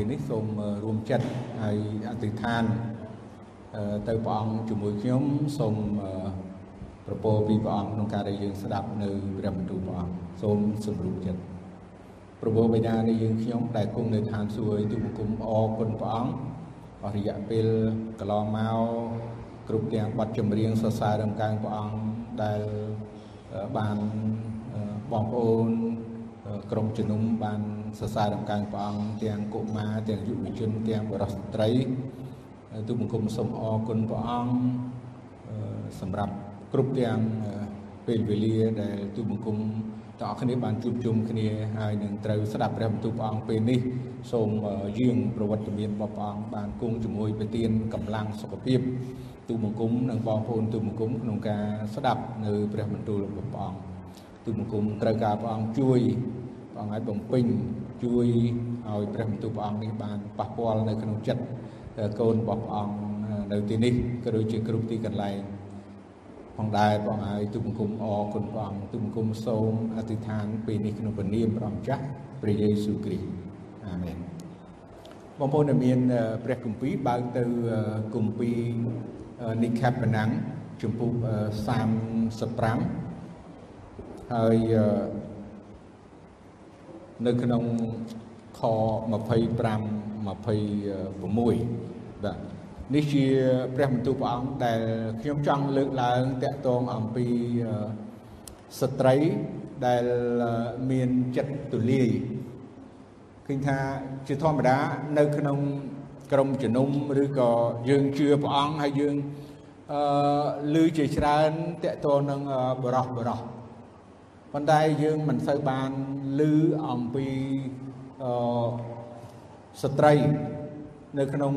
ពេលនេះសូមរួមចិត្តហើយអធិដ្ឋានទៅព្រះអង្គជាមួយខ្ញុំសូមប្រពោពីព្រះអង្គក្នុងការដែលយើងស្ដាប់នៅព្រះបន្ទូលព្រះអង្គសូមសម្រុំចិត្តប្រពោបិតានៃយើងខ្ញុំដែលគង់នៅឋានសួគ៌ទូបង្គំអរគុណព្រះអង្គអស់រយៈពេលកន្លងមកគ្រប់ទាំងបទចម្រៀងសរសើររំកើងព្រះអង្គដែលបានបងប្អូនក្រុមជំនុំបាន សរសើររំកើងព្រះអង្គទាំងកុមារទាំងយុវជនទាំងបរិសុទ្ធស្ត្រីទូបង្គំសូមអរគុណព្រះអង្គសម្រាប់គ្រប់ទាំងពេលវេលាដែលទូបង្គំតើគ្នាបានជួបជុំគ្នាហើយនឹងត្រូវស្ដាប់ព្រះបន្ទូលព្រះអង្គពេលនេះសូមយាងប្រវត្តិមានរបស់ព្រះអង្គបានគង់ជាមួយប្រទានកម្លាំងសុខភាពទូបង្គំនិងបងប្អូនទូបង្គំក្នុងការស្ដាប់នៅព្រះបន្ទូលរបស់ព្រះអង្គទូបង្គំត្រូវការព្រះអង្គជួយ ព្រះអង្គឲ្យបំពេញជួយឲ្យព្រះបន្ទូលព្រះអង្គនេះបានប៉ះពាល់នៅក្នុងចិត្តកូនរបស់ព្រះអង្គនៅទីនេះក៏ដូចជាគ្រប់ទីកន្លែងផងដែរព្រះអង្គឲ្យទូបង្គំអរគុណព្រះអង្គទូបង្គំសូមអធិដ្ឋានពេលនេះក្នុងព្រះនាមព្រះអង្គចាស់ព្រះយេស៊ូវគ្រីស្ទអាមែនបងប្អូនដែលមានព្រះគម្ពីរបើកទៅគម្ពីរនិខេបណាំងជំពូក35ហើយ នៅក្នុងខ25 26បាទនេះជាព្រះបន្ទូលព្រះអង្គដែលខ្ញុំចង់លើកឡើងតាក់ទងអំពីស្ត្រីដែលមានចិត្តទូលាយឃើញថាជាធម្មតានៅក្នុងក្រុមជំនុំឬក៏យើងជឿព្រះអង្គហើយយើងអឺឮជាច្រើនតាក់ទងនឹងបរោះបរោះ ប៉ុន្តែយើងមិនសូវបានឮអំពីអឺស្ត្រីនៅក្នុង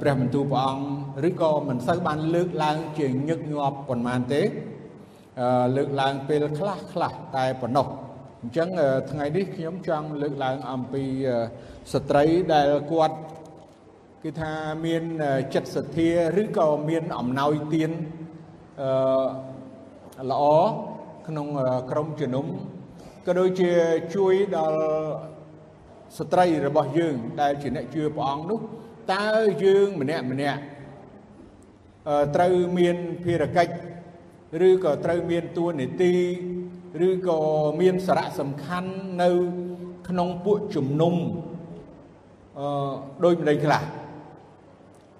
ព្រះបន្ទូលព្រះអង្គឬក៏មិនសូវបានលើកឡើងជាញឹកញាប់ប៉ុន្មានទេលើកឡើងពេលខ្លះខ្លះតែប៉ុណ្ណោះអញ្ចឹងថ្ងៃនេះខ្ញុំចង់លើកឡើងអំពីស្ត្រីដែលគាត់គឺថាមានចិត្តសទ្ធាឬក៏មានអំណោយទានអឺល្អ ក្នុងក្រុមជំនុំក៏ដូចជាជួយដល់ស្ត្រីរបស់យើងដែលជាអ្នកជឿព្រះអង្គនោះតើយើងម្នាក់ម្នាក់ត្រូវមានភារកិច្ចឬក៏ត្រូវមានតួនាទីឬក៏មានសារៈសំខាន់នៅក្នុងពួកជំនុំអឺដូចម្ដេចខ្លះ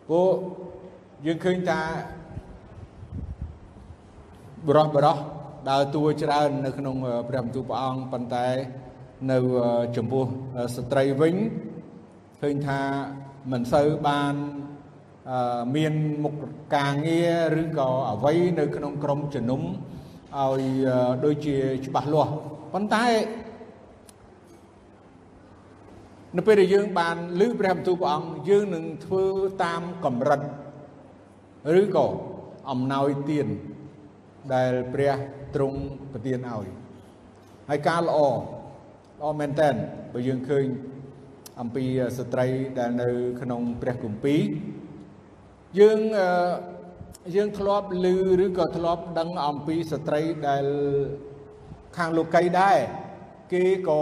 ព្រោះយើងឃើញថាបរោះបរោះ ដើរតួច្រើននៅក្នុងព្រះបន្ទូលព្រះអង្គប៉ុន្តែនៅចំពោះស្ត្រីវិញឃើញថាមិនសូវបានមានមុខការងារឬក៏អ្វីនៅក្នុងក្រមជំនុំឲ្យដូចជាច្បាស់លាស់ប៉ុន្តែនៅពេលដែលយើងបានឮព្រះបន្ទូលព្រះអង្គយើងនឹងធ្វើតាមកម្រិតឬក៏អំណោយទានដែលព្រះ ទ្រង់ប្រទានឲ្យហើយការល្អល្អមែនតើបើយើងឃើញអំពីស្ត្រីដែលនៅក្នុងព្រះគម្ពីរយើងយើងធ្លាប់ឮឬក៏ធ្លាប់ដឹងអំពីស្ត្រីដែលខាងលោកីដែរគេក៏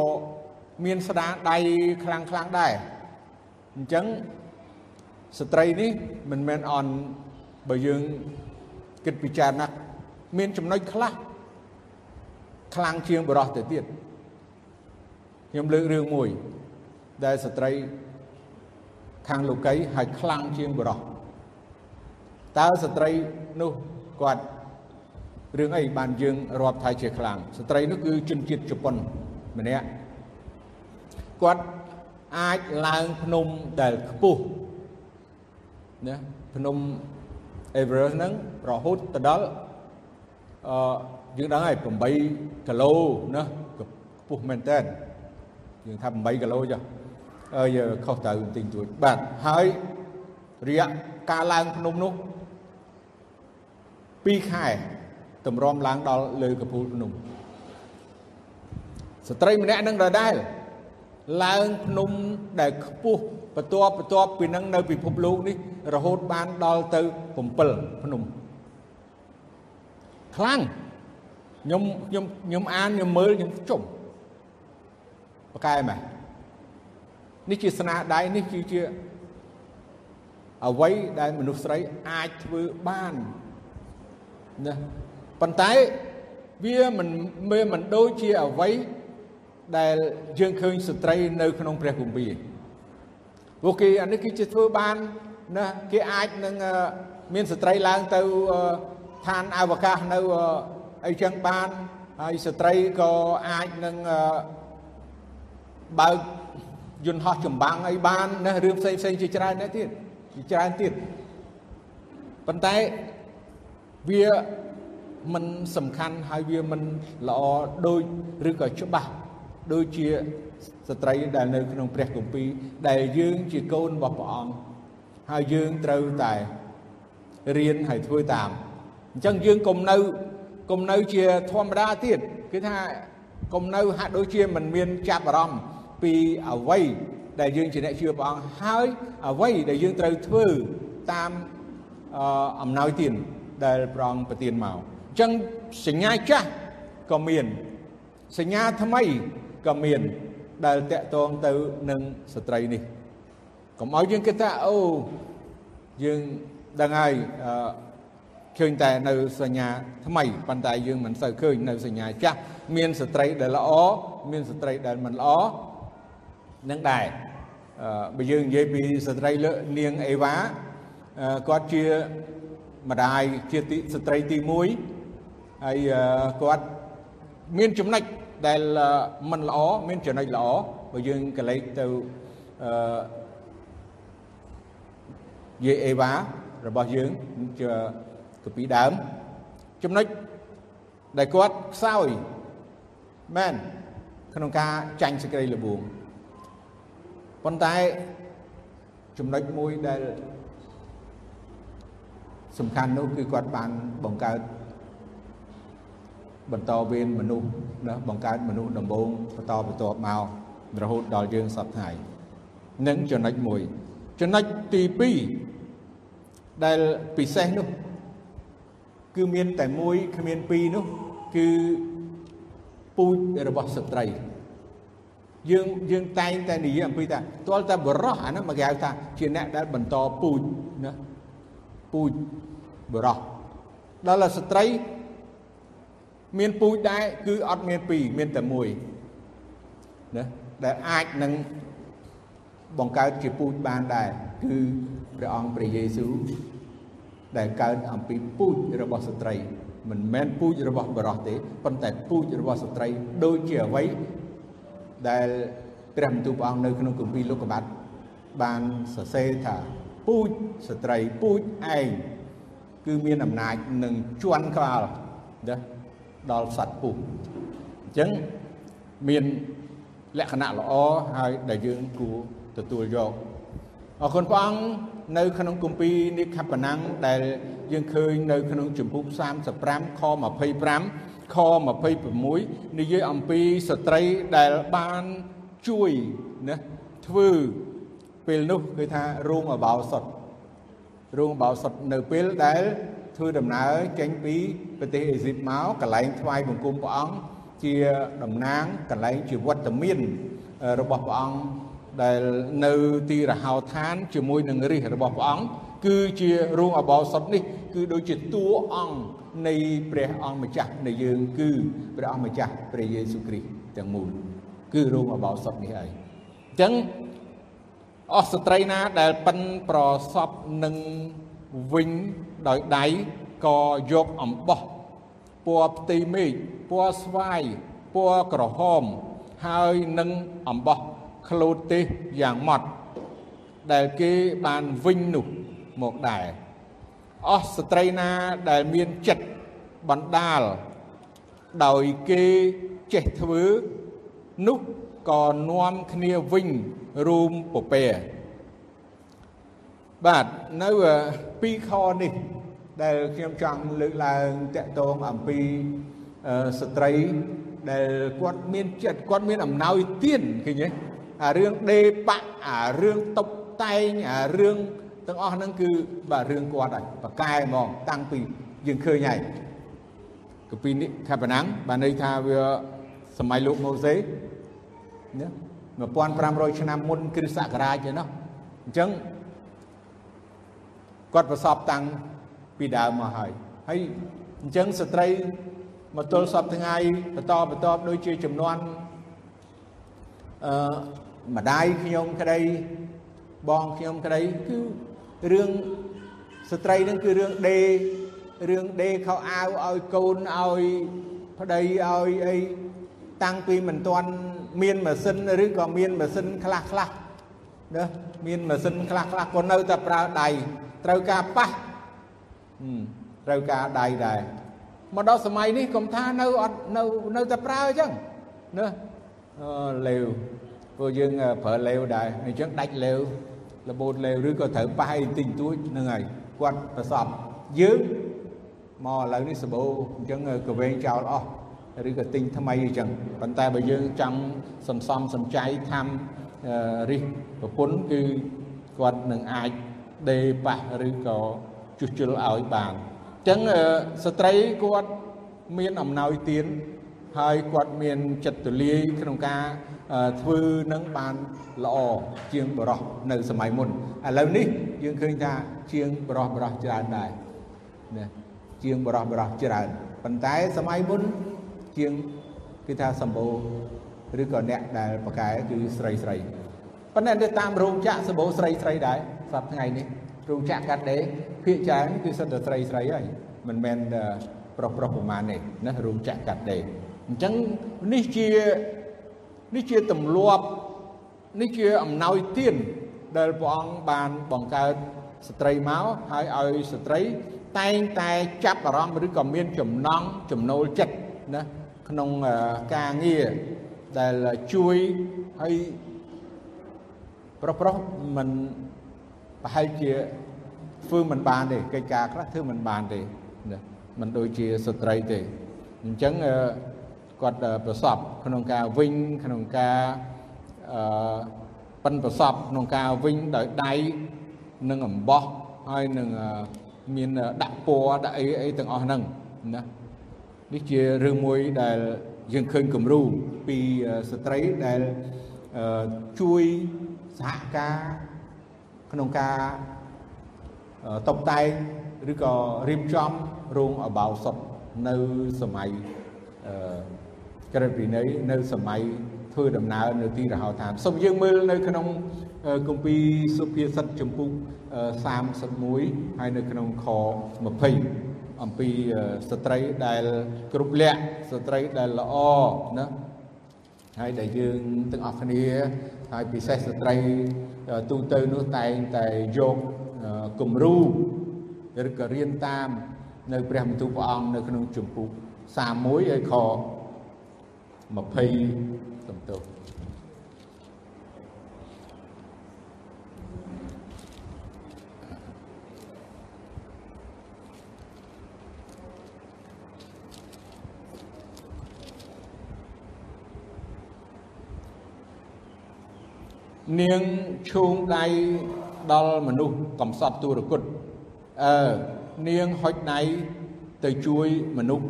មានស្ដាដៃខ្លាំងខ្លាំងដែរអញ្ចឹងស្ត្រីនេះមិនមែនអន់បើយើងគិតពិចារណាមានចំណុចខ្លះ ខ្លាំងជាងបរោះទៅទៀតខ្ញុំលើករឿងមួយ ដែលស្ត្រីខាងលោកីហើយខ្លាំងជាងបរោះតើស្ត្រីនោះគាត់រឿងអីបានយើងរាប់ថាជាខ្លាំងស្ត្រីនោះគឺជនជាតិជប៉ុនម្នាក់គាត់អាចឡើងភ្នំដែលខ្ពស់ណាភ្នំ Everest ហ្នឹងរហូតទៅដល់អឺ យើងដឹងហើយ8គីឡូណាខ្ពស់មែនតើយើងថា8គីឡូចុះអើយខុសទៅបន្តិចតួចបាទហើយរយៈការឡើងភ្នំនោះ2ខែតម្រាំឡើងដល់លើកពូលភ្នំស្ត្រីម្នាក់នឹងដដែលឡើងភ្នំដែលខ្ពស់បន្ទាប់បន្ទាប់ពីនឹងនៅពិភពលោកនេះរហូតបានដល់ទៅ7ភ្នំខ្លាំង ខ្ញុំខ្ញុំខ្ញុំអានខ្ញុំមើលខ្ញុំជុំប្រកែមែននេះជាស្នាដៃនេះគឺជាអ្វីដែលមនុស្សស្រីអាចធ្វើបានណាប៉ុន្តែវាមិនវាមិនដូចជាអ្វីដែលយើងឃើញស្ត្រីនៅក្នុងព្រះគម្ពីរពួកគេអានេះគឺជាធ្វើបានណាគេអាចនឹងមានស្ត្រីឡើងទៅឋានអវកាសនៅ អីចឹងបានហើយស្ត្រីក៏អាចនឹងបើកយន្តហោះចម្បាំងអីបានណារឿងផ្សេងផ្សេងជាច្រើនដែរទៀតជាច្រើនទៀតប៉ុន្តែវាមិនសំខាន់ហើយវាមិនល្អដូចឬក៏ច្បាស់ដូចជាស្ត្រីដែលនៅក្នុងព្រះគម្ពីរដែលយើងជាកូនរបស់ព្រះអង្គហើយយើងត្រូវតែរៀនហើយធ្វើតាមអញ្ចឹងយើងកុំនៅ កុំនៅជាធម្មតាទៀតគឺថាកុំនៅហាក់ដូចជាមិនមានចាប់អារម្មណ៍ពីអ្វីដែលយើងជាអ្នកជឿព្រះអង្គហើយអ្វីដែលយើងត្រូវធ្វើតាមអំណោយទានដែលព្រះអង្គប្រទានមកអញ្ចឹងសញ្ញាចាស់ក៏មានសញ្ញាថ្មីក៏មានដែលតកតងទៅនឹងស្ត្រីនេះកុំឲ្យយើងគិតថាអូយើងដឹងហើយ ឃើញតែនៅសញ្ញាថ្មីប៉ុន្តែយើងមិនសូវឃើញនៅសញ្ញាចាស់មានស្ត្រីដែលល្អមានស្ត្រីដែលមិនល្អនឹងដែរបើយើងនិយាយពីស្ត្រីលើនាងអេវ៉ាគាត់ជាម្ដាយជាស្ត្រីទី1ហើយគាត់មានចំណុចដែលមិនល្អមានចំណុចល្អបើយើងកលេចទៅអឺយាយអេវ៉ារបស់យើងជា កពីដើមចំណុចដែលគាត់ខ្សោយមែនក្នុងការចាញ់សេចក្តីល្បួងប៉ុន្តែចំណុចមួយដែលសំខាន់នោះគឺគាត់បានបង្កើតបន្តវេនមនុស្សណាបង្កើតមនុស្សដំបូងបន្តបន្ទាប់មករហូតដល់យើងសពថ្ងៃនឹងចំណុចមួយចំណុចទី2ដែលពិសេសនោះ គឺមានតែមួយគ្មានពីរនោះគឺពូជរបស់ស្ត្រីយើងយើងតែងតែនិយាយអំពីថាទាល់តែបរោះអានោះមកគេហៅថាជាអ្នកដែលបន្តពូជណាពូជបរោះដល់ស្ត្រីមានពូជដែរគឺអត់មានពីរមានតែមួយណាដែលអាចនឹងបង្កើតជាពូជបានដែរគឺព្រះអង្គព្រះយេស៊ូវ ដែលកើតអំពីពូជរបស់ស្ត្រីមិនមែនពូជរបស់បរោះទេប៉ុន្តែពូជរបស់ស្ត្រីដូចជាអ្វីដែលព្រះបន្ទូលព្រះអង្គនៅក្នុងគម្ពីរលោកុបាទបានសរសេរថាពូជស្ត្រីពូជឯងគឺមានអំណាចនឹងជន់ក្បាលណាដល់សត្វពុះអញ្ចឹងមានលក្ខណៈល្អហើយដែលយើងគួរទទួលយកអរគុណព្រះអង្គ នៅក្នុងគម្ពីរនិខបណាំងដែលយើងឃើញនៅក្នុងជំពូក35ខ25ខ26និយាយអំពីស្ត្រីដែលបានជួយណាធ្វើពេលនោះគឺថារោងអបោសុតរោងអបោសុតនៅពេលដែលធ្វើដំណើរចេញពីប្រទេសអេស៊ីបមកកន្លែងថ្វាយបង្គំព្រះអង្គជាតំណាងកន្លែងជាវត្តមានរបស់ព្រះអង្គ ដែលនៅទីរហោឋាន ជាមួយនឹងរាជរបស់ព្រះអង្គគឺជារូងអបោសុតនេះ គឺដូចជាតួអង្គនៃព្រះអង្គម្ចាស់នៃយើង គឺព្រះអង្គម្ចាស់ព្រះយេស៊ូវគ្រីស្ទទាំងមូលគឺរូងអបោសុតនេះហើយអញ្ចឹងអស់ស្ត្រីណាដែលប៉ិនប្រសពនឹងវិញដោយដៃក៏យកអំបោះពណ៌ផ្ទៃមេឃពណ៌ស្វាយពណ៌ក្រហមហើយនឹងអំបោះ ក្លូតទេសយ៉ាងម៉ត់ដែលគេបានវិញនោះមកដែរអស់ស្ត្រីណាដែលមានចិត្តបណ្ដាល ដោយគេចេះធ្វើនោះក៏នាំគ្នាវិញរួមពពែបាទនៅពីខនេះដែលខ្ញុំចង់លើកឡើងតកតងអំពីស្ត្រីដែលគាត់មានចិត្តគាត់មានអំណោយទានឃើញទេ អារឿងដេបាក់អារឿងតុបតែងអារឿងទាំងអស់ហ្នឹងគឺបាទរឿងគាត់ហើយបកែហ្មងតាំងពីយើងឃើញហើយកពីនេះខបណាំងបានន័យថាវាសម័យលោកម៉ូសេណា1500ឆ្នាំមុនគ្រិស្តសករាជឯណោះអញ្ចឹងគាត់ប្រសពតាំងពីដើមមកហើយហើយអញ្ចឹងស្ត្រីមកទល់សពថ្ងៃបន្តបន្តដូចជាចំនួនអឺ ម្ដាយខ្ញុំក្តីបងខ្ញុំក្តីគឺរឿងស្ត្រីនឹងគឺរឿងដេរឿងដេខោអាវឲ្យកូនឲ្យប្តីឲ្យអីតាំងពីមិនទាន់មានម៉ាស៊ីនឬក៏មានម៉ាស៊ីនខ្លះខ្លះណាមានម៉ាស៊ីនខ្លះខ្លះក៏នៅតែប្រើដៃត្រូវការប៉ះត្រូវការដៃដែរមកដល់សម័យនេះកុំថានៅអត់នៅនៅតែប្រើអញ្ចឹងណាអឺលេវ ព្រោះយើងប្រើលេវដែរអញ្ចឹងដាច់លេវរបូតលេវឬក៏ត្រូវប៉ះអីតិចតួចហ្នឹងហើយគាត់ប្រសពយើងមកឥឡូវនេះសបោអញ្ចឹងក៏វែងចោលអស់ឬក៏ទិញថ្មីអញ្ចឹងប៉ុន្តែបើយើងចង់សំសំសំចៃថាំរិះប្រពន្ធគឺគាត់នឹងអាចដេប៉ះឬក៏ជួសជុលឲ្យបានអញ្ចឹងស្ត្រីគាត់មានអំណោយទាន ហើយគាត់មានចិត្តទូលាយក្នុងការធ្វើនឹងបានល្អជាងបរោះនៅសម័យមុនឥឡូវនេះយើងឃើញថាជាងបរោះបរោះច្រើនដែរណាជាងបរោះបរោះច្រើនប៉ុន្តែសម័យមុនជាងគឺថាសម្បូរឬក៏អ្នកដែលប្រកែគឺស្រីស្រីប៉ុន្តែទៅតាមរោងចក្រសម្បូរស្រីស្រីដែរសប្តាហ៍ថ្ងៃនេះរោងចក្រកាត់ដេរភាគច្រើនគឺសិតតែស្រីស្រីហើយមិនមែនប្រុសប្រុសប្រមាណទេណារោងចក្រកាត់ដេរ អញ្ចឹងនេះជានេះជាទម្លាប់នេះជាអំណោយទានដែលព្រះអង្គបានបង្កើតស្ត្រីមកហើយឲ្យស្ត្រីតែងតែចាប់អារម្មណ៍ឬក៏មានចំណង់ចំណូលចិត្តណាក្នុងការងារដែលជួយឲ្យប្រុសប្រុសមិនប្រហែលជាធ្វើមិនបានទេកិច្ចការខ្លះធ្វើមិនបានទេណាមិនដូចជាស្ត្រីទេអញ្ចឹង គាត់ប្រសពក្នុងការវិញក្នុងការអឺប៉ិនប្រសពក្នុងការវិញដោយដៃនិងអំបោះហើយនឹងមានដាក់ពណ៌ដាក់អីអីទាំងអស់ហ្នឹងណានេះជារឿងមួយដែលយើងឃើញគំរូពីស្ត្រីដែលជួយសហការក្នុងការតបតែងឬក៏រៀបចំរោងអបោសុតនៅសម័យអឺ ក្រឹតវិន័យនៅសម័យធ្វើដំណើរនៅទីរហោឋានសូមយើងមើលនៅក្នុងគម្ពីរសុភាសិតចំពុក31ហើយនៅក្នុងខ20អំពីស្ត្រីដែលគ្រប់លក្ខស្ត្រីដែលល្អណាហើយដែលយើងទាំងអស់គ្នាហើយពិសេសស្ត្រីទូទៅនោះតែងតែយកគំរូឬក៏រៀនតាម នៅព្រះបន្ទូលព្រះអង្គនៅក្នុងជំពូក31ហើយខ 20សំទោសនាងឈូងដៃដល់មនុស្សកំសត់ទុរគតអឺនាងហុចដៃទៅជួយមនុស្ស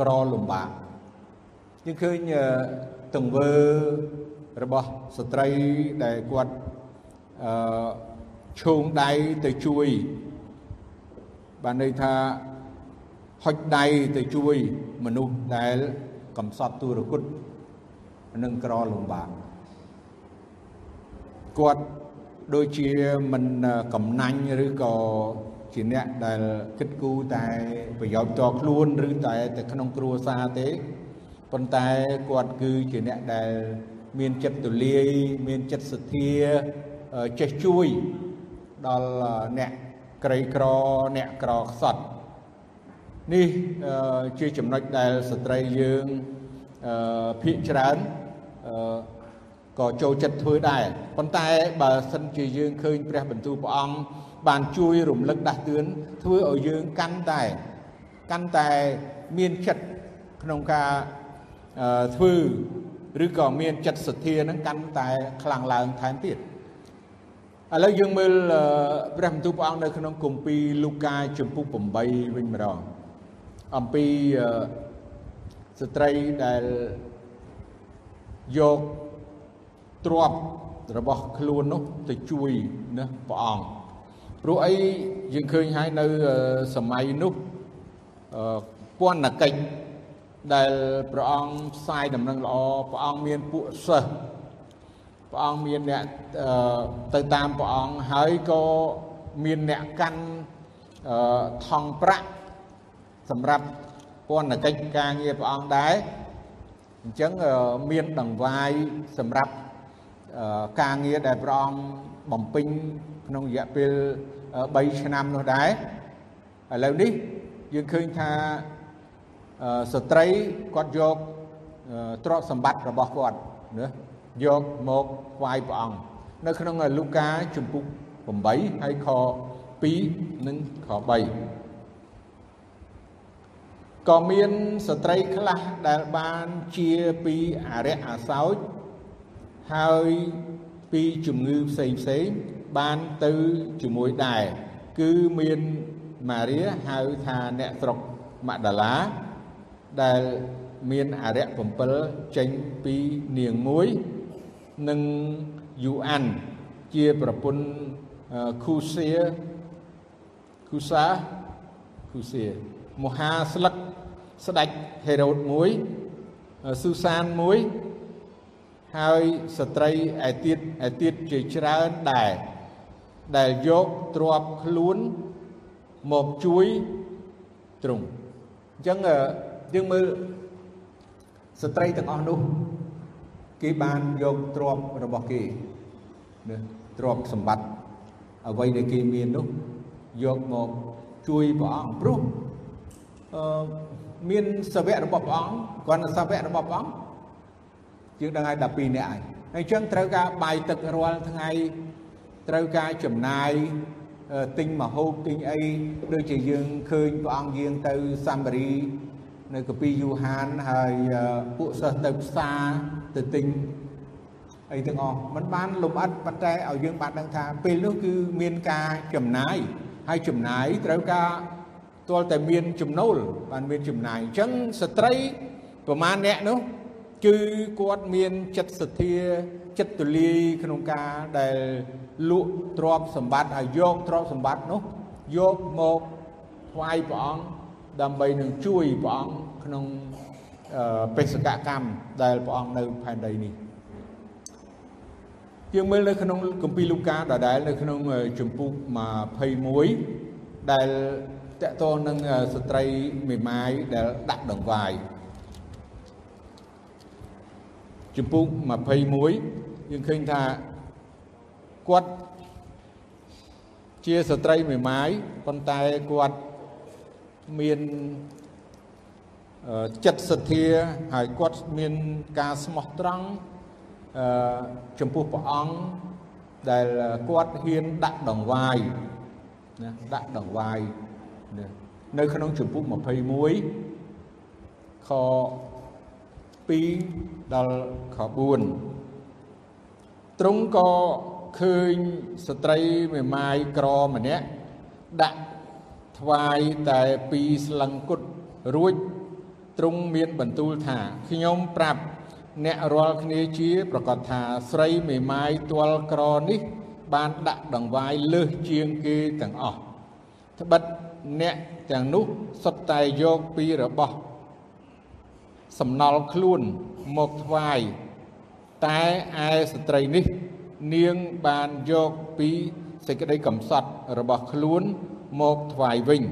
ក្រលំបាក យើងឃើញទង្វើរបស់ស្ត្រីដែលគាត់អឺឈូងដៃទៅជួយបានន័យថាហុចដៃទៅជួយមនុស្សដែលកំសត់ទុរគតនិងក្រលំបាកគាត់ដូចជាមិនកំណាញ់ឬក៏ជាអ្នកដែលគិតគូរតែប្រយោជន៍តខ្លួនឬតែតែក្នុងគ្រួសារទេ ប៉ុន្តែគាត់គឺជាអ្នកដែលមានចិត្តទូលាយមានចិត្តសទ្ធាចេះជួយដល់អ្នកក្រីក្រអ្នកក្រខ្សត់នេះជាចំណុចដែលស្ត្រីយើងភាកច្រើនក៏ចូលចិត្តធ្វើដែរប៉ុន្តែបើសិនជាយើងឃើញព្រះបន្ទូលព្រះអង្គបានជួយរំលឹកដាស់តឿនធ្វើឲ្យយើងកាន់តែកាន់តែមានចិត្តក្នុងការ ធ្វើឬក៏មានចិត្តសទ្ធានឹងកាន់តែខ្លាំងឡើងថែមទៀតឥឡូវយើងមើលព្រះបន្ទូលព្រះអង្គនៅក្នុងគម្ពីរលូកាជំពូក8វិញម្ដងអំពីស្ត្រីដែលយកទ្រព្យរបស់ខ្លួននោះទៅជួយណាព្រះអង្គព្រោះអីយើងឃើញហើយនៅសម័យនោះពន្ធកិច្ច ដែលព្រះអង្គផ្សាយដំណឹងល្អព្រះអង្គមានពួកសិស្សព្រះអង្គមានអ្នកទៅតាមព្រះអង្គហើយក៏មានអ្នកកាន់ថងប្រាក់សម្រាប់ពន្ធកិច្ចការងារព្រះអង្គដែរអញ្ចឹងមានដង្វាយសម្រាប់ការងារដែលព្រះអង្គបំពេញក្នុងរយៈពេល3ឆ្នាំនោះដែរឥឡូវនេះយើងឃើញថា ស្ត្រីគាត់យកទ្រព្យសម្បត្តិរបស់គាត់ណាយកមកថ្វាយព្រះអង្គនៅក្នុងលូកាជំពូក8ហើយខ2និងខ3ក៏មានស្ត្រីខ្លះដែលបានជាពីអរិយអាសោចហើយពីជំងឺផ្សេងផ្សេងបានទៅជាមួយដែរគឺមានម៉ារីហៅថាអ្នកស្រុកម៉ាដាឡា ដែលមានអរិយ7ចេញពីនាងមួយនិងយូអានជាប្រពន្ធខូសៀខូសាខូសៀមហាស្លឹកស្ដេចហេរ៉ូតមួយស៊ូសានមួយហើយស្ត្រីឯទៀតឯទៀតជាច្រើនដែរដែលយកទ្របខ្លួនមកជួយទ្រង់អញ្ចឹង យើងមើលស្ត្រីទាំងអស់នោះគេបានយកទ្របរបស់គេណាទ្របសម្បត្តិអ្វីដែលគេមាននោះយកមកជួយព្រះអង្គព្រោះអឺមានសាវករបស់ព្រះអង្គគាត់នៅសាវករបស់ព្រះអង្គយើងដឹងហើយ12នាក់ហើយអញ្ចឹងត្រូវការបាយទឹករាល់ថ្ងៃត្រូវការចំណាយទិញមហូបទិញអីដូចជាយើងឃើញព្រះអង្គយាងទៅសាំបារី នៅកាពីយូហានហើយពួកសិស្សទៅផ្សារទៅទិញអីទាំងអស់มันបានលំអិតប៉ុន្តែឲ្យយើងបានដឹងថាពេលនោះគឺមានការចំណាយហើយចំណាយត្រូវការទាល់តែមានចំណូលបានមានចំណាយអញ្ចឹងស្ត្រីប្រមាណអ្នកនោះគឺគាត់មានចិត្តសទ្ធាចិត្តទូលាយក្នុងការដែលលក់ទ្រព្យសម្បត្តិហើយយកទ្រព្យសម្បត្តិនោះយកមកថ្វាយព្រះអង្គ ដើម្បីនឹងជួយព្រះអង្គក្នុងបេសកកម្មដែលព្រះអង្គនៅផែនដីនេះយើងមើលនៅក្នុងគម្ពីរលូកាដដែលនៅក្នុងជំពូក21ដែលតកតងនឹងស្ត្រីមេម៉ាយដែលដាក់ដង្វាយជំពូក21យើងឃើញថាគាត់ជាស្ត្រីមេម៉ាយប៉ុន្តែគាត់ មានចិត្តសទ្ធាហើយគាត់មានការស្មោះត្រង់អឺចំពោះព្រះអង្គដែលគាត់ហ៊ានដាក់ដង្វាយណាដាក់ដង្វាយនៅក្នុងជំពូក21ខ2ដល់ខ4ទ្រង់ក៏ឃើញស្ត្រីមេម៉ាយក្រម្នាក់ដាក់ ថ្វាយតែពីរស្លឹងគុតរួចទ្រង់មានបន្ទូលថាខ្ញុំប្រាប់អ្នករាល់គ្នាជាប្រកាសថាស្រីមេម៉ាយទាល់ក្រនេះ បានដាក់ដង្វាយលើសជាងគេទាំងអស់ត្បិតអ្នកទាំងនោះសុទ្ធតែយកពីរបស់សំណល់ខ្លួនមកថ្វាយតែឯស្ត្រីនេះ នាងបានយកពីសេចក្តីកំសត់របស់ខ្លួន មកថ្វាយវិញ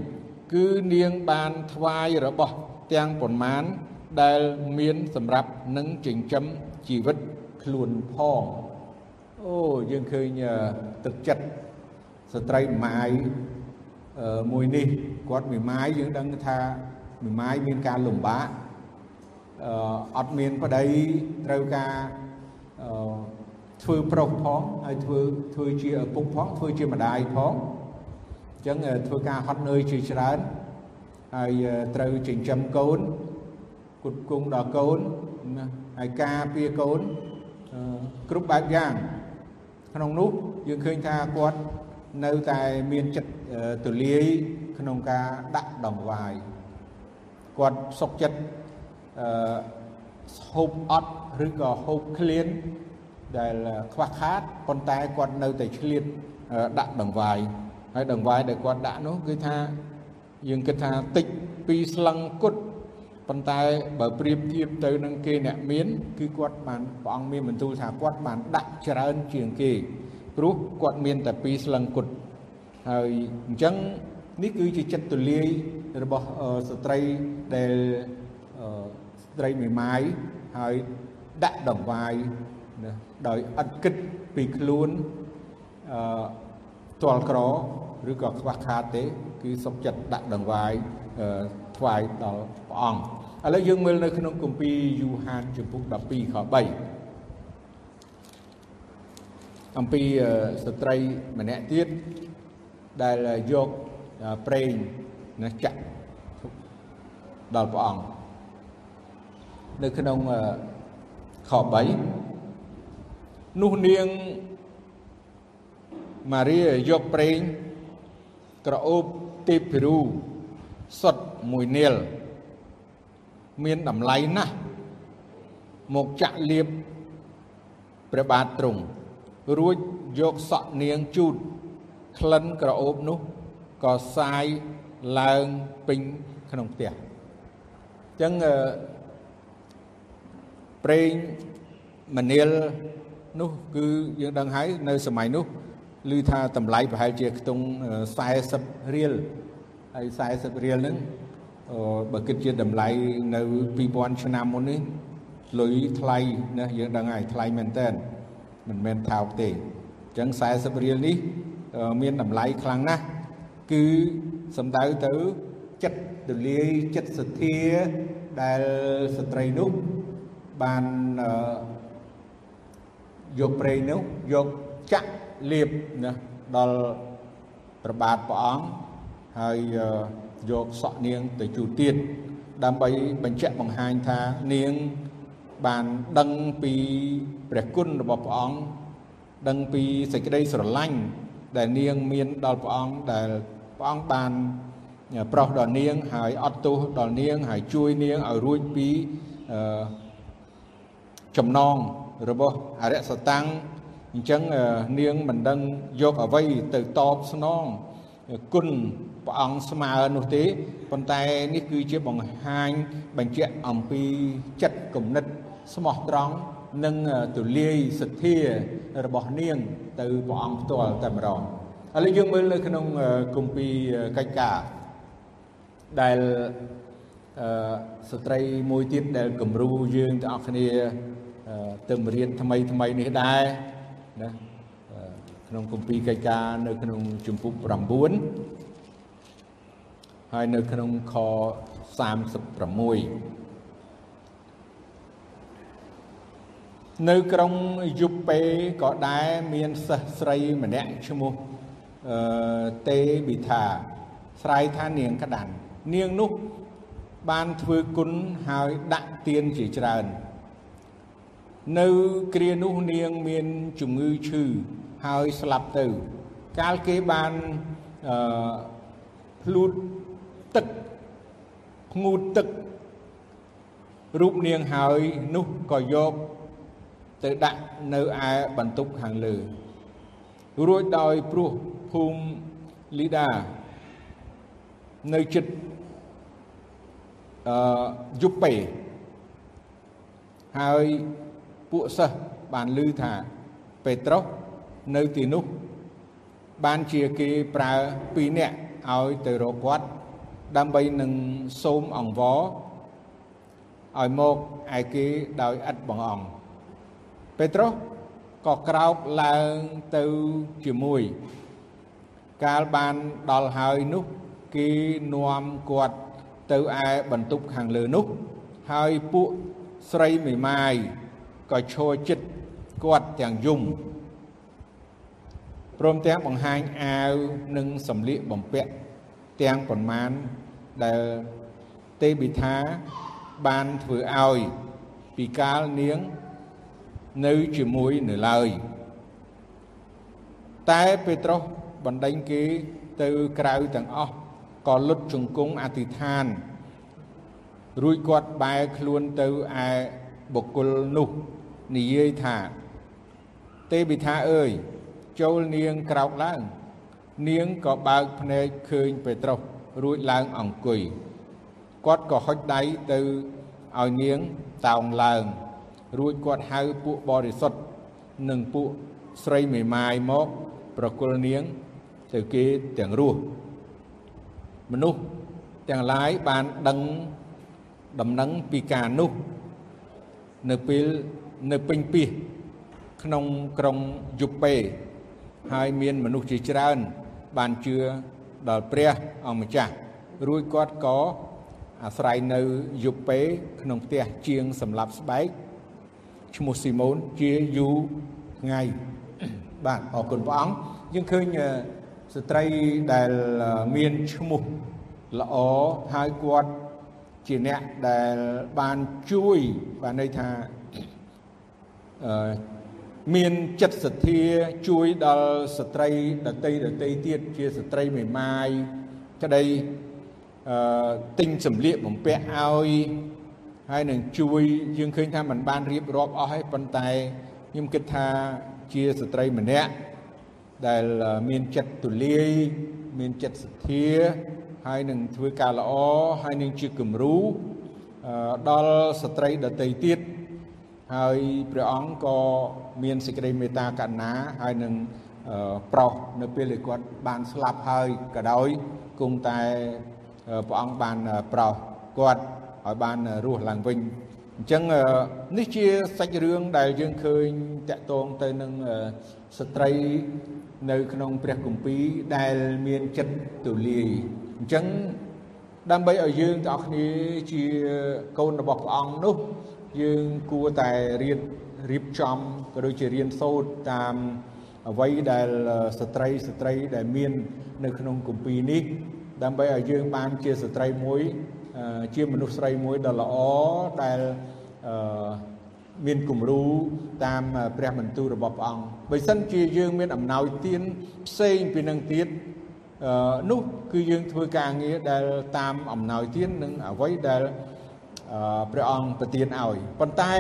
គឺនាងបានថ្វាយរបស់ទាំងប៉ុន្មានដែលមានសម្រាប់នឹងចិញ្ចឹមជីវិតខ្លួនផងអូយើងឃើញទឹកចិត្តស្ត្រីម៉ាយមួយនេះគាត់មួយម៉ាយយើងដឹងថាមួយម៉ាយមានការលំបាកអឺអត់មានប្តីត្រូវការអឺធ្វើប្រុសផងហើយធ្វើធ្វើជាឪពុកផងធ្វើជាម្ដាយផងអញ្ចឹងធ្វើការហត់នឿយជាច្រើនហើយត្រូវចិញ្ចឹមកូនគុតគង់ដល់កូនណាហើយការពារកូនគ្រប់បែបយ៉ាងក្នុងនោះយើងឃើញថាគាត់នៅតែមានចិត្តទូលាយក្នុងការដាក់ដង្វាយគាត់សុខចិត្តអឺហូបអត់ឬក៏ហូបឃ្លានដែលខ្វះខាតប៉ុន្តែគាត់នៅតែឆ្លៀតដាក់ដង្វាយ ហើយដង្វាយដែលគាត់ដាក់នោះគឺថាយើងគិតថាតិចពីស្លឹងគុតប៉ុន្តែបើប្រៀបធៀបទៅនឹងគេអ្នកមានគឺគាត់បានព្រះអង្គមានបន្ទូលថាគាត់បានដាក់ច្រើនជាងគេព្រោះគាត់មានតែពីរស្លឹងគុតហើយអញ្ចឹងនេះគឺជាចិត្តទូលាយរបស់ស្ត្រីដែលស្ត្រីមេម៉ាយហើយដាក់ដង្វាយណាដោយឥតគិតពីខ្លួនអឺទាល់ក្រ ឬក៏ខ្វះខាតទេ គឺសុខចិត្តដាក់ដង្វាយថ្វាយដល់ព្រះអង្គឥឡូវយើងមើលនៅក្នុងគម្ពីរយូហានចំពុក12ខ3អំពីស្ត្រីម្នាក់ទៀតដែលយកប្រេងណាចាក់ដល់ព្រះអង្គនៅក្នុងខ3នោះនាងម៉ារីយកប្រេង ក្រអូបទេពភិរូសុតមួយនាលមានតម្លៃណាស់មកចាក់លៀបព្រះបាទទ្រង់រួចយកសក់នាងជូតក្លិនក្រអូបនោះក៏សាយឡើងពេញក្នុងផ្ទះអញ្ចឹងប្រេងមនាលនោះគឺយើងដឹងហើយនៅសម័យនោះ ឮថាតម្លៃប្រហែលជាខ្ទង់40រៀលហើយ40រៀលហ្នឹងបើគិតជាតម្លៃនៅ2000ឆ្នាំមុននេះលុយថ្លៃណាយើងដឹងហើយថ្លៃមែនតើមិនមែនថោកទេអញ្ចឹង40រៀលនេះមានតម្លៃខ្លាំងណាស់គឺសំដៅទៅចិត្តទលាយចិត្តសទ្ធាដែលស្ត្រីនោះបានយកប្រេងនោះយកចាក់ លៀបណាដល់ប្របាទព្រះអង្គហើយយកសក់នាងទៅជូតទៀតដើម្បីបញ្ជាក់បង្ហាញថានាងបានដឹងពីព្រះគុណរបស់ព្រះអង្គដឹងពីសេចក្តីស្រឡាញ់ដែលនាងមានដល់ព្រះអង្គដែលព្រះអង្គបានប្រោសដល់នាងហើយអត់ទោសដល់នាងហើយជួយនាងឲ្យរួចពីចំណងរបស់អរិយសតាំង អញ្ចឹងនាងមិនដឹងយកអ្វីទៅតបស្នងគុណព្រះអង្គស្មើនោះទេប៉ុន្តែនេះគឺជាបង្ហាញបញ្ជាក់អំពីចិត្តគំនិតស្មោះត្រង់និងទូលាយសទ្ធារបស់នាងទៅព្រះអង្គផ្ទាល់តែម្ដងឥឡូវយើងមើលនៅក្នុងគម្ពីរកិច្ចការដែលអឺស្ត្រីមួយទៀតដែលគំរូយើងទាំងអស់គ្នាទៅរៀនថ្មីថ្មីនេះដែរ ណាក្នុងគម្ពីរកិច្ចការនៅក្នុងជំពូក9ហើយនៅក្នុងខ36នៅក្រុងយុពេក៏ដែរមានសិស្សស្រីម្នាក់ឈ្មោះអឺតេប៊ីថាស្រ័យថានាងក្តាន់នាងនោះបានធ្វើគុណហើយដាក់ទៀនជាច្រើន នៅគ្រានោះនាងមានជំងឺឈឺហើយស្លាប់ទៅ កាលគេបានអឺភ្លូតទឹកភ្ងូតទឹករូបនាងហើយនោះក៏យកទៅដាក់នៅឯបន្ទប់ខាងលើ រួចដោយព្រោះភូមិលីដានៅចិត្តអឺយុពេហើយ ពួកសិស្សបានឮថាពេត្រុសនៅទីនោះ បានជាគេប្រើ2នាក់ឲ្យទៅរកគាត់ដើម្បីនឹងសូមអង្វរឲ្យមកឯគេដោយឥតបងអង្គពេត្រុសក៏ក្រោកឡើងទៅជាមួយ កាលបានដល់ហើយនោះគេនាំគាត់ទៅឯបន្ទប់ខាងលើនោះ ហើយពួកស្រីមេម៉ាយ ក៏ឈរចិត្តគាត់ទាំងយំព្រមទាំងបង្ហាញអាវនិងសម្លៀកបំពាក់ទាំងប៉ុន្មានដែលទេប៊ីថាបានធ្វើឲ្យពីកាលនាងនៅជាមួយនៅឡើយតែពេត្រុសបណ្ដេញគេទៅក្រៅទាំងអស់ក៏លុតជង្គង់អធិដ្ឋានរួចគាត់បែរខ្លួនទៅឯ បុគ្គលនោះនិយាយថា ទេវិថាអើយចូលនាងក្រោកឡើង នាងក៏បើកភ្នែកឃើញពេត្រុសរួចឡើងអង្គុយគាត់ក៏ហុចដៃទៅឲ្យនាងតោងឡើង រួចគាត់ហៅពួកបរិសុទ្ធនិងពួកស្រីមេម៉ាយមក ប្រគល់នាងទៅគេទាំងរស់មនុស្សទាំងឡាយបានដឹងដំណឹងពីការនោះ នៅពេលនៅពេញពីក្នុងក្រុងយុប៉េហើយមានមនុស្សជាច្រើន បានជឿដល់ព្រះអង្គម្ចាស់រួចគាត់ក៏អាស្រ័យនៅយុប៉េក្នុងផ្ទះជាងសម្លាប់ស្បែកឈ្មោះស៊ីម៉ូនជាយូរថ្ងៃបាទអរគុណព្រះអង្គយើងឃើញស្ត្រីដែលមានឈ្មោះល្អហើយគាត់ ជាអ្នកដែលបានជួយបានន័យថាអឺមានចិត្តសទ្ធាជួយដល់ស្ត្រីដតីដតីទៀតជាស្ត្រីមេម៉ាយក្តីអឺទិញសម្លៀកបំពាក់ឲ្យហើយនឹងជួយយើងឃើញថាมันបានរៀបរាប់អស់ហើយប៉ុន្តែខ្ញុំគិតថាជាស្ត្រីម្នាក់ដែលមានចិត្តទូលាយមានចិត្តសទ្ធា ហើយនឹងធ្វើការល្អហើយនឹងជាគំរូដល់ស្ត្រីដតីទៀតហើយព្រះអង្គក៏មានសេចក្តីមេត្តាករុណាហើយនឹងប្រុសនៅពេលដែលគាត់បានស្លាប់ហើយក៏ដោយគង់តែព្រះអង្គបានប្រោសគាត់ឲ្យបានរស់ឡើងវិញអញ្ចឹងនេះជាសាច់រឿងដែលយើងឃើញតកតងទៅនឹងស្ត្រីនៅក្នុងព្រះគម្ពីរដែលមានចិត្តទូលាយ អញ្ចឹងដើម្បីឲ្យយើងទាំងអស់គ្នាជាកូនរបស់ព្រះអង្គនោះ យើងគួរតែរៀនរៀបចំក៏ដូចជារៀនសូត្រតាមអ្វីដែលស្ត្រីស្ត្រីដែលមាន នៅក្នុងគម្ពីរនេះ ដើម្បីឲ្យយើងបានជាស្ត្រីមួយ ជាមនុស្សស្រីមួយដ៏ល្អដែលមានគំរូតាមព្រះបន្ទូលរបស់ព្រះអង្គបើសិនជាយើងមានអំណោយទានផ្សេងពីនឹងទៀត នោះគឺយើងធ្វើការងារដែលតាមអំណោយទាននិងអ្វីដែលព្រះអង្គប្រទានឲ្យប៉ុន្តែ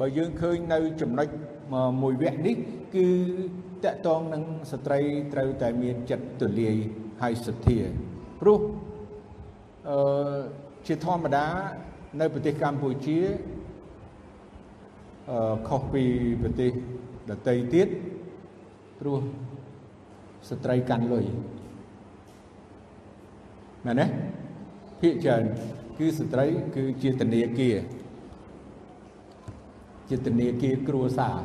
បើយើងឃើញនៅចំណុចមួយវគ្គនេះគឺតកតងនឹងស្ត្រីត្រូវតែមានចិត្តទូលាយហើយសទ្ធាព្រោះអឺជាធម្មតានៅប្រទេសកម្ពុជាអឺខុសពីប្រទេសដទៃទៀតព្រោះស្ត្រីកាន់លុយ មែនទេភាកច្រើនគឺស្ត្រីគឺជាធនាគារជាធនាគារគ្រួសារ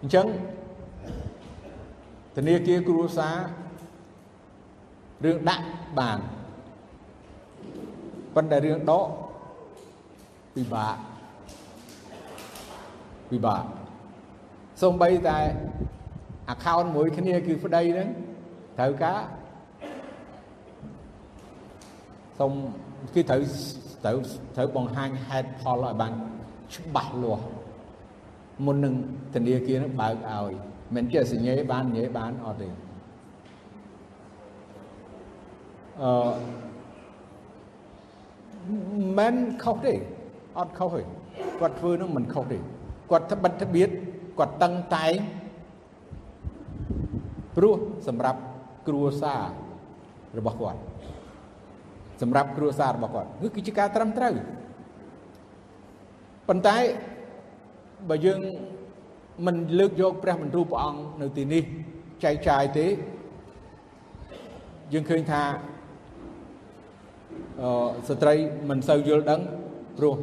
អញ្ចឹងធនាគារគ្រួសាររឿងដាក់បានប៉ុន្តែរឿងដកពិបាកពិបាកសូម្បីតែ account មួយគ្នាគឺប្តីហ្នឹងត្រូវការ សូមគឺត្រូវត្រូវត្រូវបង្ហាញហេតុផលឲ្យបានច្បាស់លាស់មុននឹងធនាគារនឹងបើកឲ្យមិនចេះសញ្ញេបាននិយាយបានអត់ទេអឺមិនខុសទេអត់ខុសទេគាត់ធ្វើនឹងមិនខុសទេគាត់ត្បិតត្បៀតគាត់តឹងតែងព្រោះសម្រាប់គ្រួសាររបស់គាត់ សម្រាប់គ្រួសាររបស់គាត់គឺគឺជាការត្រឹមត្រូវប៉ុន្តែបើយើងមិនលើកយកព្រះបន្ទូលព្រះអង្គនៅទីនេះចែកចាយទេយើងឃើញថាអឺស្ត្រីមិនសូវយល់ដឹងព្រោះ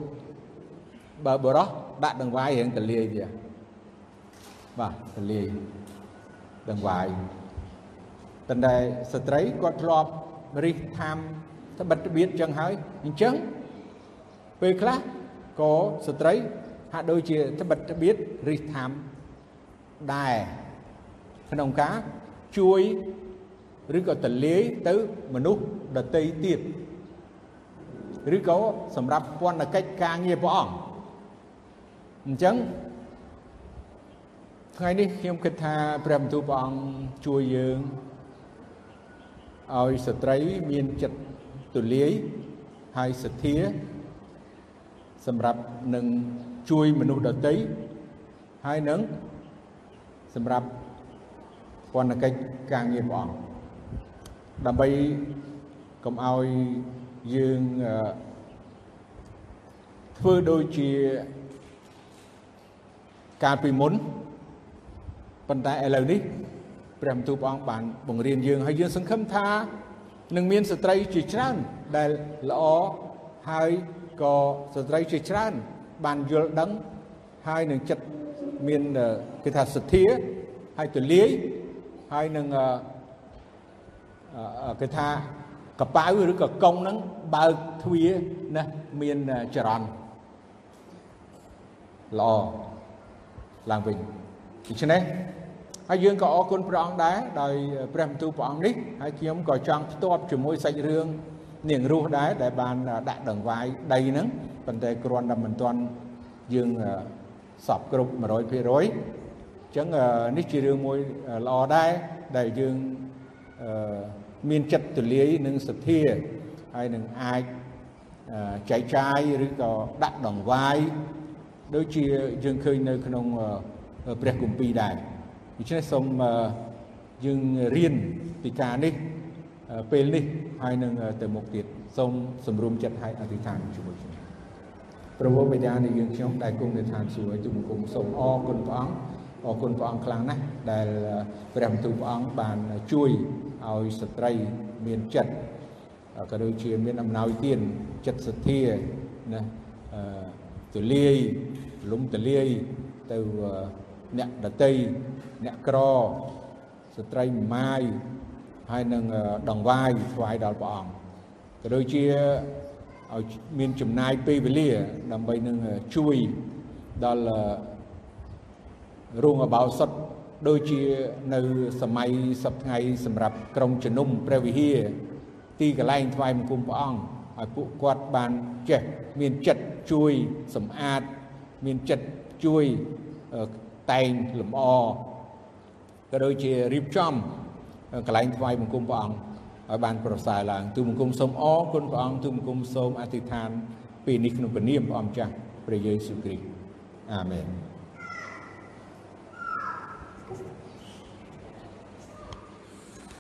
បើបរោះដាក់ដង្វាយរៀងតលាយវាបាទតលាយដង្វាយតែតែស្ត្រីគាត់ធ្លាប់រិះថាម ត្បិតត្បៀតចឹងហើយអញ្ចឹងពេលខ្លះក៏ស្ត្រីហាក់ដូចជាត្បិតត្បៀតរិះថាមដែរក្នុងការជួយឬក៏តលាយទៅមនុស្សដតីទៀតឬក៏សម្រាប់ពន្ធកិច្ចការងារព្រះអង្គអញ្ចឹងថ្ងៃនេះខ្ញុំគិតថាព្រះបន្ទូលព្រះអង្គជួយយើងឲ្យស្ត្រីមានចិត្ត ទូលាយហើយសទ្ធា សម្រាប់នឹងជួយមនុស្សដទៃហើយនឹងសម្រាប់ពន្ធកិច្ចការងារព្រះអង្គដើម្បីកុំឲ្យយើងធ្វើដូចជាកាលពីមុនប៉ុន្តែឥឡូវនេះព្រះបន្ទូលព្រះអង្គបានបង្រៀនយើងហើយយើងសង្ឃឹមថា នឹងមានស្ត្រីជាច្រើនដែលល្អហើយក៏ស្ត្រីជាច្រើន បានយល់ដឹងហើយនឹងចិត្តមានគេថាសទ្ធាហើយទលាយហើយនឹងគេថាកប៉ៅឬក៏កុងហ្នឹងបើកទ្វារណាមានចរន្តល្អឡើងវិញដូច្នេះ ហើយយើងក៏អរគុណព្រះអង្គដែរដោយព្រះបន្ទូលព្រះអង្គនេះហើយខ្ញុំក៏ចង់ផ្ទាប់ជាមួយសាច់រឿងនាងរស់ដែរដែលបានដាក់ដង្វាយដីហ្នឹងប៉ុន្តែគ្រាន់តែមិនទាន់យើងសពគ្រប់100%អញ្ចឹងនេះជារឿងមួយល្អដែរដែលយើងមានចិត្តទូលាយនិងសទ្ធាហើយនឹងអាចចែកចាយឬក៏ដាក់ដង្វាយដូចជាយើងឃើញនៅក្នុងព្រះគម្ពីរដែរ ដូច្នេះសូមយើងរៀនពីការនេះពេលនេះហើយនឹងទៅមុខទៀតសូមសម្រុំចិត្តឲ្យអធិដ្ឋានជាមួយគ្នាព្រះវរបិតានៃយើងខ្ញុំដែលគង់នៅឋានសួគ៌ទូបង្គំសូមអរគុណព្រះអង្គអរគុណព្រះអង្គខ្លាំងណាស់ដែលព្រះបន្ទូលព្រះអង្គបានជួយឲ្យស្ត្រីមានចិត្តក៏ដូចជាមានអំណោយទានចិត្តសទ្ធាណាទូលាយលំទូលាយទៅ អ្នកដតីអ្នកក្រស្ត្រីម៉ាយហើយនឹងដង្វាយថ្វាយដល់ព្រះអង្គក៏ដូចជាឲ្យមានចំណាយពេលវេលា ដើម្បីនឹងជួយដល់រោងអបោសុតដូចជានៅសម័យសប្ថ្ងៃសម្រាប់ក្រុមជំនុំព្រះវិហារទីកន្លែងថ្វាយបង្គំព្រះអង្គឲ្យពួកគាត់បានចេះមានចិត្តជួយសម្អាតមានចិត្តជួយ តែងលម្អក៏ដូចជារៀបចំកន្លែងថ្វាយបង្គំព្រះអង្គឲ្យបានប្រសើរឡើងទូបង្គំសូមអរគុណព្រះអង្គទូបង្គំសូមអធិដ្ឋានពេលនេះក្នុងព្រះនាមព្រះអង្គចាស់ព្រះយេស៊ូវគ្រីស្ទអាមែន